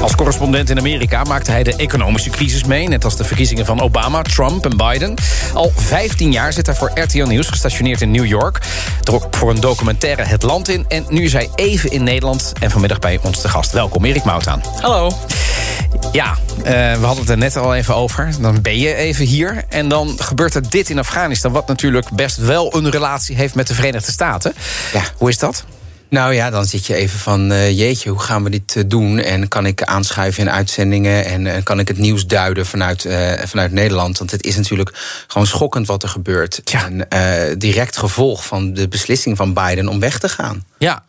Als correspondent in Amerika maakte hij de economische crisis mee... net als de verkiezingen van Obama, Trump en Biden. Al 15 jaar zit hij voor RTL Nieuws, gestationeerd in New York. Trok voor een documentaire het land in... en nu is hij even in Nederland en vanmiddag bij ons te gast. Welkom, Erik Moutaan. Hallo. Ja, uh, we hadden het er net al even over. Dan ben je even hier en dan gebeurt er dit in Afghanistan... wat natuurlijk best wel een relatie heeft met de Verenigde Staten. Ja. Hoe is dat? Nou ja, dan zit je even van, uh, jeetje, hoe gaan we dit uh, doen? En kan ik aanschuiven in uitzendingen? En uh, kan ik het nieuws duiden vanuit, vanuit Nederland? Want het is natuurlijk gewoon schokkend wat er gebeurt. Ja. En direct gevolg van de beslissing van Biden om weg te gaan. Ja,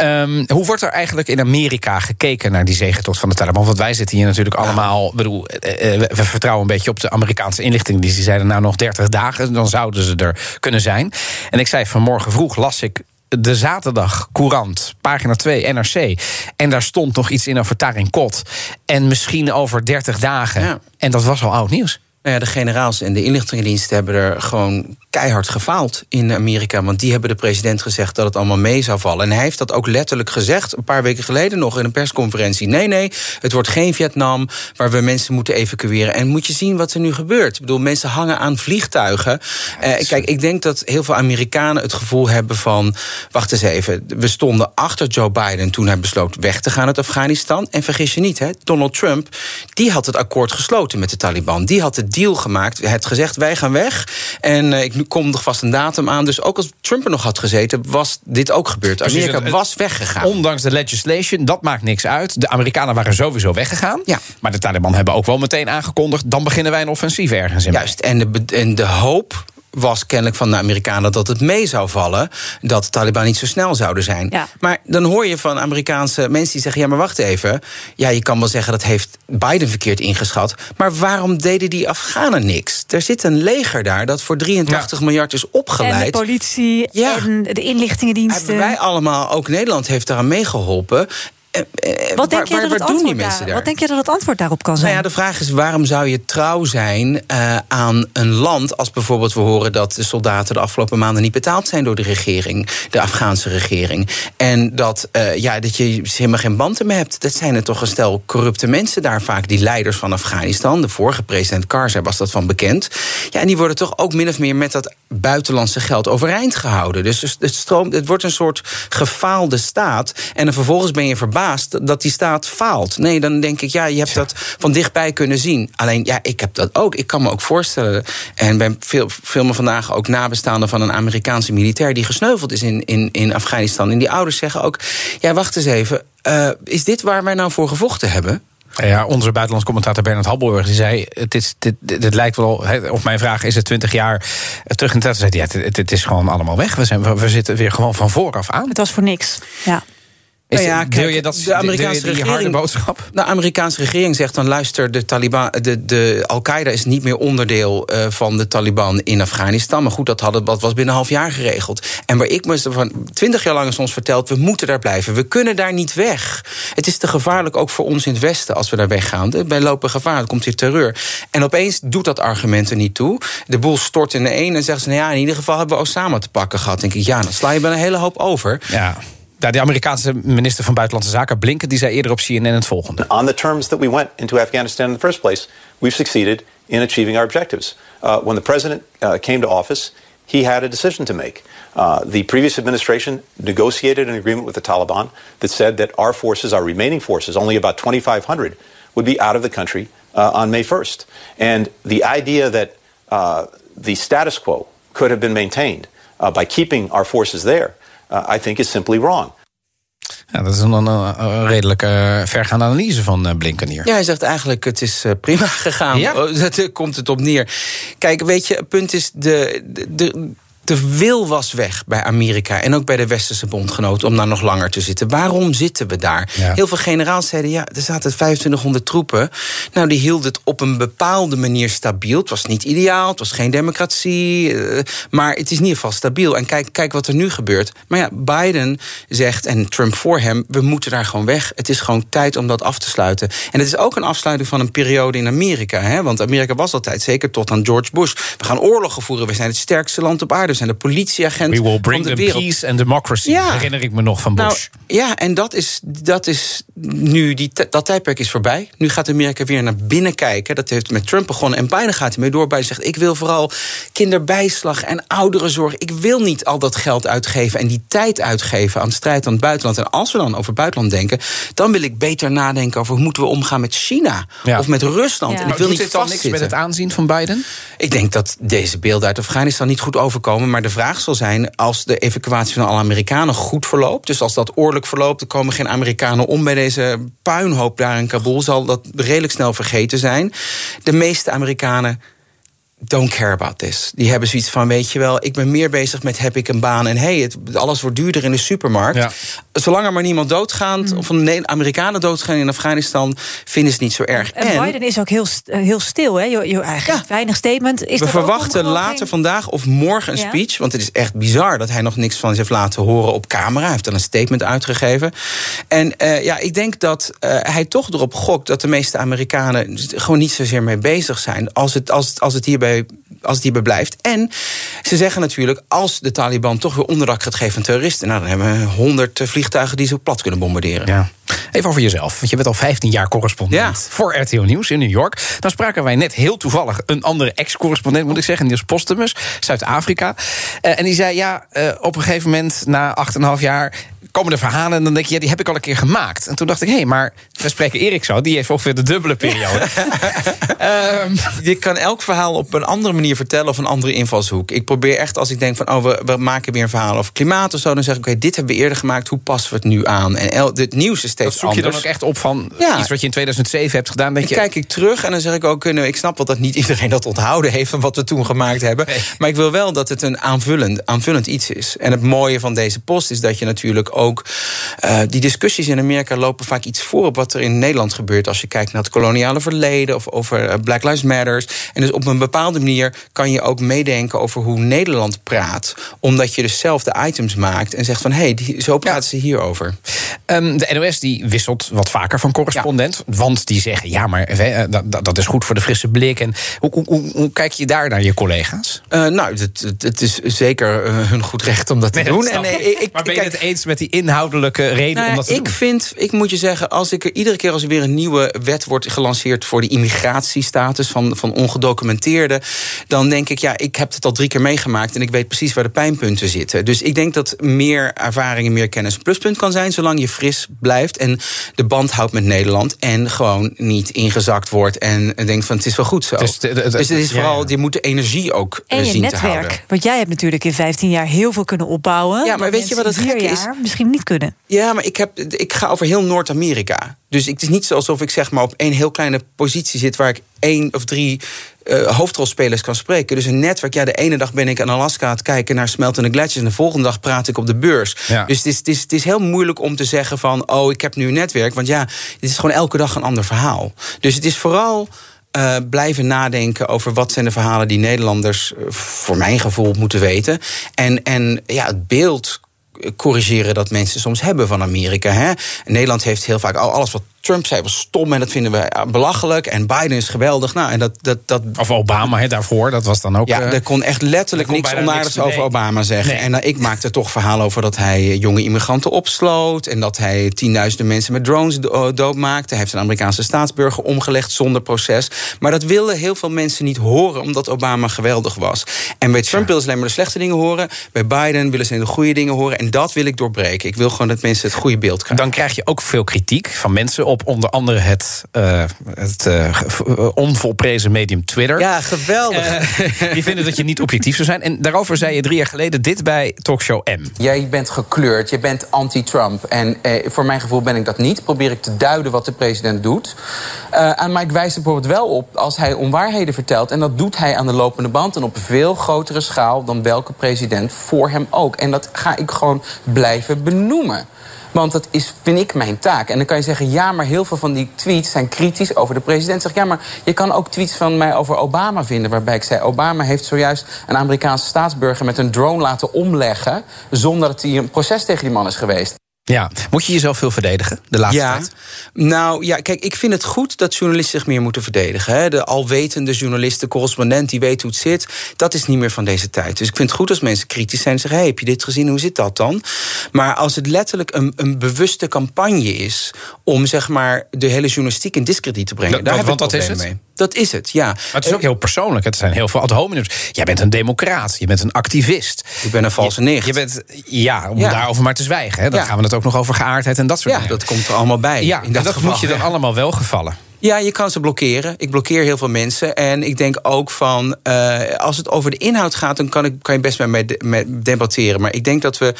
um, hoe wordt er eigenlijk in Amerika gekeken naar die zegentocht van de Taliban? Want wij zitten hier natuurlijk allemaal. Bedoel, we vertrouwen een beetje op de Amerikaanse inlichting. Die zeiden nou nog 30 dagen, dan zouden ze er kunnen zijn. En ik zei vanmorgen vroeg, las ik de zaterdag Courant, pagina 2, NRC. En daar stond nog iets in over Tarin Kot. En misschien over 30 dagen. Ja. En dat was al oud nieuws. Nou ja, de generaals en de inlichtingendiensten hebben er gewoon keihard gefaald in Amerika. Want die hebben de president gezegd dat het allemaal mee zou vallen. En hij heeft dat ook letterlijk gezegd, een paar weken geleden nog in een persconferentie. Nee, nee, het wordt geen Vietnam waar we mensen moeten evacueren. En moet je zien wat er nu gebeurt. Ik bedoel, mensen hangen aan vliegtuigen. Eh, kijk, ik denk dat heel veel Amerikanen het gevoel hebben van... wacht eens even, we stonden achter Joe Biden toen hij besloot weg te gaan uit Afghanistan. En vergis je niet, hè, Donald Trump, die had het akkoord gesloten met de Taliban. Die had de deal gemaakt. Hij had gezegd, wij gaan weg. En uh, ik komt er vast een datum aan. Dus ook als Trump er nog had gezeten, was dit ook gebeurd. Amerika was weggegaan. Ondanks de legislation, dat maakt niks uit. De Amerikanen waren sowieso weggegaan. Ja. Maar de Taliban hebben ook wel meteen aangekondigd... dan beginnen wij een offensief ergens in. Juist, en de, en de hoop was kennelijk van de Amerikanen dat het mee zou vallen. Dat de Taliban niet zo snel zouden zijn. Ja. Maar dan hoor je van Amerikaanse mensen die zeggen: ja, maar wacht even. Ja, je kan wel zeggen dat heeft Biden verkeerd ingeschat. Maar waarom deden die Afghanen niks? Er zit een leger daar dat voor 83 miljard is opgeleid. En de politie en de inlichtingendiensten. Hebben wij allemaal, ook Nederland heeft daaraan meegeholpen. Eh, eh, wat denk je dat het mensen daar? Wat denk je dat het antwoord daarop kan zijn? Nou ja, de vraag is waarom zou je trouw zijn uh, aan een land als bijvoorbeeld we horen dat de soldaten de afgelopen maanden niet betaald zijn door de regering, de Afghaanse regering, en dat, uh, ja, dat je helemaal geen banden meer hebt. Dat zijn er toch een stel corrupte mensen daar vaak, die leiders van Afghanistan. De vorige president Karzai was dat van bekend. Ja, en die worden toch ook min of meer met dat buitenlandse geld overeind gehouden. Dus het, stroomt, het wordt een soort gefaalde staat. En dan vervolgens ben je verbaasd dat die staat faalt. Nee, dan denk ik, ja, je hebt dat van dichtbij kunnen zien. Alleen, ja, ik heb dat ook. Ik kan me ook voorstellen. En ben veel, filmen vandaag ook nabestaanden van een Amerikaanse militair die gesneuveld is in, in, in Afghanistan. En die ouders zeggen ook: ja, wacht eens even. Uh, is dit waar wij nou voor gevochten hebben? Ja, onze buitenlands commentator Bernard Halborg die zei: het, is, dit, dit, lijkt wel. Op mijn vraag is het 20 jaar terug in de tijd. Zei ja, het, het, is gewoon allemaal weg. We, zijn, we, we zitten weer gewoon van vooraf aan. Het was voor niks. Ja. Is, nou ja, kijk, je dat, de Amerikaanse regering, boodschap? De Amerikaanse regering zegt dan: luister, de, Taliban, de, de Al-Qaeda is niet meer onderdeel uh, van de Taliban in Afghanistan. Maar goed, dat, hadden, dat was binnen een half jaar geregeld. En waar ik me van twintig jaar lang is ons verteld: we moeten daar blijven. We kunnen daar niet weg. Het is te gevaarlijk ook voor ons in het Westen als we daar weggaan. Wij lopen gevaar, er komt hier terreur. En opeens doet dat argument er niet toe. De boel stort in de een en zeggen ze: nou ja, in ieder geval hebben we Osama te pakken gehad. denk ik, ja, dan sla je bij een hele hoop over. Ja. De Amerikaanse minister van Buitenlandse Zaken, Blinken, die zei eerder op CNN het volgende. On the terms that we went into Afghanistan in the first place, we've succeeded in achieving our objectives. Uh, when the president uh, came to office, he had a decision to make. Uh, the previous administration negotiated an agreement with the Taliban that said that our forces, our remaining forces, only about 2,500, would be out of the country uh, on May 1st. And the idea that uh, the status quo could have been maintained uh, by keeping our forces there I think is simply wrong. Ja, dat is een, een, een redelijk uh, vergaande analyse van uh, Blinken hier. Ja, hij zegt eigenlijk het is uh, prima gegaan. Ja? Oh, daar komt het op neer. Kijk, weet je, het punt is... de, de, de de wil was weg bij Amerika en ook bij de westerse bondgenoten om daar nog langer te zitten. Waarom zitten we daar? Heel veel generaals zeiden ja, er zaten 2500 troepen. Nou, die hielden het op een bepaalde manier stabiel. Het was niet ideaal, het was geen democratie, uh, maar het is in ieder geval stabiel. En kijk, kijk wat er nu gebeurt. Maar ja, Biden zegt en Trump voor hem, we moeten daar gewoon weg. Het is gewoon tijd om dat af te sluiten. En het is ook een afsluiting van een periode in Amerika, hè? want Amerika was altijd zeker tot aan George Bush. We gaan oorlogen voeren, we zijn het sterkste land op aarde zijn de politieagent We will bring van de wereld. peace and democracy, ja. herinner ik me nog van nou, Bush. Nou, ja, en dat is, dat is nu, die, dat tijdperk is voorbij. Nu gaat Amerika weer naar binnen kijken. Dat heeft met Trump begonnen en Biden gaat ermee door. Biden zegt, ik wil vooral kinderbijslag en ouderenzorg. Ik wil niet al dat geld uitgeven en die tijd uitgeven aan strijd aan het buitenland. En als we dan over buitenland denken, dan wil ik beter nadenken over hoe moeten we omgaan met China of met Rusland. En ik wil niet dan niks met het aanzien van Biden? Ik denk dat deze beelden uit Afghanistan niet goed overkomen, maar de vraag zal zijn: als de evacuatie van alle Amerikanen goed verloopt, dus als dat oorlijk verloopt, er komen geen Amerikanen om bij deze puinhoop daar in Kabul, zal dat redelijk snel vergeten zijn. De meeste Amerikanen don't care about this. Die hebben zoiets van, weet je wel, ik ben meer bezig met heb ik een baan... en hey, het, alles wordt duurder in de supermarkt. Zolang er maar niemand doodgaat, mm. of een Amerikanen doodgaan in Afghanistan... vinden ze het niet zo erg. En, Biden is ook heel, heel stil, hè? Je, je eigenlijk weinig statement. Is We verwachten later vandaag of morgen een speech... want het is echt bizar dat hij nog niks van zich heeft laten horen op camera. Hij heeft dan een statement uitgegeven. En uh, ja, ik denk dat uh, hij toch erop gokt... dat de meeste Amerikanen gewoon niet zozeer mee bezig zijn... als het, als, als het hierbij als het hierbij blijft. En ze zeggen natuurlijk, als de Taliban toch weer onderdak gaat geven aan terroristen... Nou, dan hebben we honderd vliegtuigen die ze plat kunnen bombarderen. Ja. Even over jezelf, want je bent al 15 jaar correspondent voor RTO Nieuws in New York. Dan spraken wij net heel toevallig een andere ex-correspondent, moet ik zeggen, Niels Postumus, Zuid-Afrika. Uh, en die zei, ja, uh, op een gegeven moment, na 8,5 jaar komen de verhalen en dan denk je, ja, die heb ik al een keer gemaakt. En toen dacht ik, hé, hey, maar we spreken Erik zo, die heeft ongeveer de dubbele periode. um, je kan elk verhaal op een andere manier vertellen of een andere invalshoek. Ik probeer echt, als ik denk van, oh, we, we maken weer een verhaal over klimaat of zo, dan zeg ik, oké, dit hebben we eerder gemaakt, hoe passen we het nu aan? En el, het nieuws is steeds dat zoek je dan ook echt op van ja. iets wat je in 2007 hebt gedaan? Dan kijk ik terug en dan zeg ik ook, nou, ik snap wel dat niet iedereen dat onthouden heeft van wat we toen gemaakt hebben. Maar ik wil wel dat het een aanvullend, aanvullend iets is. En het mooie van deze post is dat je natuurlijk ook uh, die discussies in Amerika lopen vaak iets voor op wat er in Nederland gebeurt. Als je kijkt naar het koloniale verleden of over eh, Black Lives Matters. En dus op een bepaalde manier kan je ook meedenken over hoe Nederland praat. Omdat je dus zelf de items maakt en zegt van hé, hey, zo praten ze hierover. Um, de NOS die wisselt wat vaker van correspondent. Want die zeggen ja, maar uh, dat, dat is goed voor de frisse blik. En hoe, hoe, hoe kijk je daar naar je collega's? Uh, nou, het, het, is zeker hun goed recht om dat te doen. En, ik, maar ben je het eens met die inhoud? reden nou om dat te ik vind, ik moet je zeggen, als ik er iedere keer als er weer een nieuwe wet wordt gelanceerd voor de immigratiestatus van, van ongedocumenteerden, dan denk ik, ja, ik heb het al drie keer meegemaakt en ik weet precies waar de pijnpunten zitten. Dus ik denk dat meer ervaring en meer kennis een pluspunt kan zijn, zolang je fris blijft en de band houdt met Nederland en gewoon niet ingezakt wordt en denkt van het is wel goed zo. Dus, dus het is vooral, je moet de energie ook en zien netwerk, te houden. Want jij hebt natuurlijk in 15 jaar heel veel kunnen opbouwen. Ja, maar weet je wat het gek is? Misschien niet kunnen. Ja, maar ik, heb, ik ga over heel Noord-Amerika. Dus het is niet alsof ik zeg maar op één heel kleine positie zit waar ik één of drie uh, hoofdrolspelers kan spreken. Dus een netwerk. Ja, de ene dag ben ik in Alaska aan het kijken naar smeltende gletsjers. En de volgende dag praat ik op de beurs. Dus het is, het, is, het is heel moeilijk om te zeggen van. Oh, ik heb nu een netwerk. Want ja, het is gewoon elke dag een ander verhaal. Dus het is vooral. Uh, blijven nadenken over wat zijn de verhalen die Nederlanders, uh, voor mijn gevoel, moeten weten. En, en ja, het beeld corrigeren dat mensen soms hebben van Amerika. Hè? Nederland heeft heel vaak alles wat Trump zei was stom en dat vinden we belachelijk. En Biden is geweldig. Nou, en dat, dat, dat... Of Obama he, daarvoor, dat was dan ook... Ja, uh, er kon echt letterlijk niks onaardigs over Obama zeggen. En uh, ik maakte toch verhalen over dat hij eh, jonge immigranten opsloot... en dat hij tienduizenden mensen met drones doodmaakte. Hij heeft een Amerikaanse staatsburger omgelegd zonder proces. Maar dat wilden heel veel mensen niet horen... omdat Obama geweldig was. En bij Trump willen ze alleen maar de slechte dingen horen. Bij Biden willen ze de goede dingen horen. En dat wil ik doorbreken. Ik wil gewoon dat mensen het goede beeld krijgen. Dan krijg je ook veel kritiek van mensen op op onder andere het, uh, het uh, onvolprezen medium Twitter. Ja, geweldig. die vinden dat je niet objectief zou zijn. En daarover zei je drie jaar geleden dit bij Talkshow M. Jij bent gekleurd, je bent anti-Trump. En voor mijn gevoel ben ik dat niet. Probeer ik te duiden wat de president doet. Uh, maar ik wijs er bijvoorbeeld wel op als hij onwaarheden vertelt. En dat doet hij aan de lopende band en op veel grotere schaal dan welke president voor hem ook. En dat ga ik gewoon blijven benoemen. Want dat is, vind ik, mijn taak. En dan kan je zeggen, ja, maar heel veel van die tweets zijn kritisch over de president. Zeg, ja, maar je kan ook tweets van mij over Obama vinden... waarbij ik zei, Obama heeft zojuist een Amerikaanse staatsburger... met een drone laten omleggen... zonder dat hij een proces tegen die man is geweest. Ja, moet je jezelf veel verdedigen de laatste ja. tijd? Nou ja, kijk, ik vind het goed dat journalisten zich meer moeten verdedigen. Hè. De alwetende journalist, de correspondent die weet hoe het zit, dat is niet meer van deze tijd. Dus ik vind het goed als mensen kritisch zijn en zeggen: hey, heb je dit gezien? Hoe zit dat dan? Maar als het letterlijk een, een bewuste campagne is om zeg maar de hele journalistiek in discrediet te brengen, daar heb ik dat is het. mee. Dat is het, ja. Maar het is ook heel persoonlijk. Het zijn heel veel ad hominems. Jij bent een democraat, je bent een activist. Ik ben een valse nicht. Je bent, ja, om daarover maar te zwijgen. Hè. Dan gaan we het ook nog over geaardheid en dat soort ja, dingen. dat komt er allemaal bij. Ja, in dat, dat moet je dan allemaal wel gevallen. Ja, je kan ze blokkeren. Ik blokkeer heel veel mensen. En ik denk ook van, uh, als het over de inhoud gaat... dan kan, ik, kan je best met mij debatteren. Maar ik denk dat we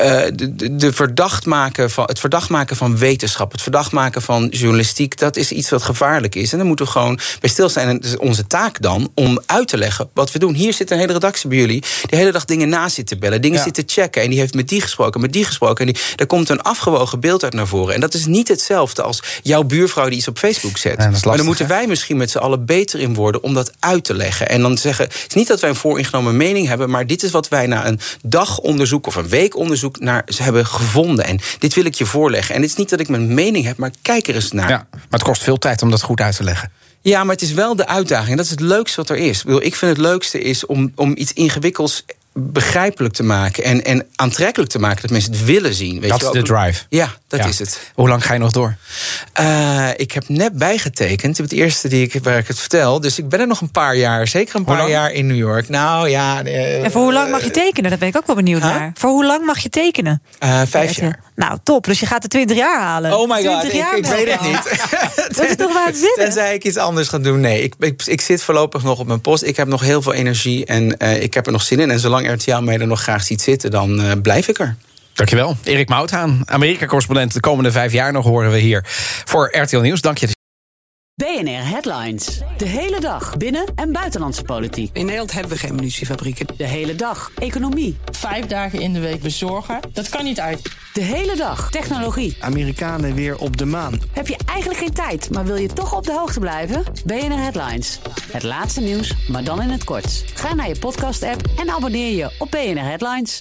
uh, de, de verdacht maken van, het verdacht maken van wetenschap... het verdacht maken van journalistiek... dat is iets wat gevaarlijk is. En dan moeten we gewoon bij stilstaan. En het is onze taak dan om uit te leggen wat we doen. Hier zit een hele redactie bij jullie... die de hele dag dingen na zit te bellen, dingen ja. zit te checken... en die heeft met die gesproken, met die gesproken... en die, daar komt een afgewogen beeld uit naar voren. En dat is niet hetzelfde als jouw buurvrouw die iets op Facebook zet. maar dan moeten wij misschien met z'n allen beter in worden om dat uit te leggen. En dan zeggen, het is niet dat wij een vooringenomen mening hebben, maar dit is wat wij na een dag onderzoek of een week onderzoek naar ze hebben gevonden. En dit wil ik je voorleggen. En het is niet dat ik mijn mening heb, maar kijk er eens naar. Ja, maar het kost veel tijd om dat goed uit te leggen. Ja, maar het is wel de uitdaging. En dat is het leukste wat er is. Ik vind het leukste is om, om iets ingewikkelds begrijpelijk te maken en, en aantrekkelijk te maken dat mensen het willen zien. Weet dat is de drive. Ja, dat is het. Hoe lang ga je nog door? Uh, ik heb net bijgetekend. Het eerste die ik, waar ik het vertel. Dus ik ben er nog een paar jaar. Zeker een paar jaar in New York. Nou ja. Uh, en voor hoe lang mag je tekenen? Daar ben ik ook wel benieuwd huh? naar. Voor hoe lang mag je tekenen? Uh, vijf jaar. Nou, top. Dus je gaat de 20 jaar halen. Oh my god, ik, ik weet het niet. dat is toch waar het zit? Tenzij ik iets anders ga doen. Nee, ik, ik, ik, zit voorlopig nog op mijn post. Ik heb nog heel veel energie en uh, ik heb er nog zin in. En zolang RTL mij er nog graag ziet zitten, dan uh, blijf ik er. Dankjewel. Erik Mouthaan, Amerika-correspondent. De komende vijf jaar nog horen we hier voor RTL Nieuws. Dank je. BNR Headlines. De hele dag binnen- en buitenlandse politiek. In Nederland hebben we geen munitiefabrieken. De hele dag economie. Vijf dagen in de week bezorgen, dat kan niet uit. De hele dag technologie. Amerikanen weer op de maan. Heb je eigenlijk geen tijd, maar wil je toch op de hoogte blijven? BNR Headlines. Het laatste nieuws, maar dan in het kort. Ga naar je podcast-app en abonneer je op BNR Headlines.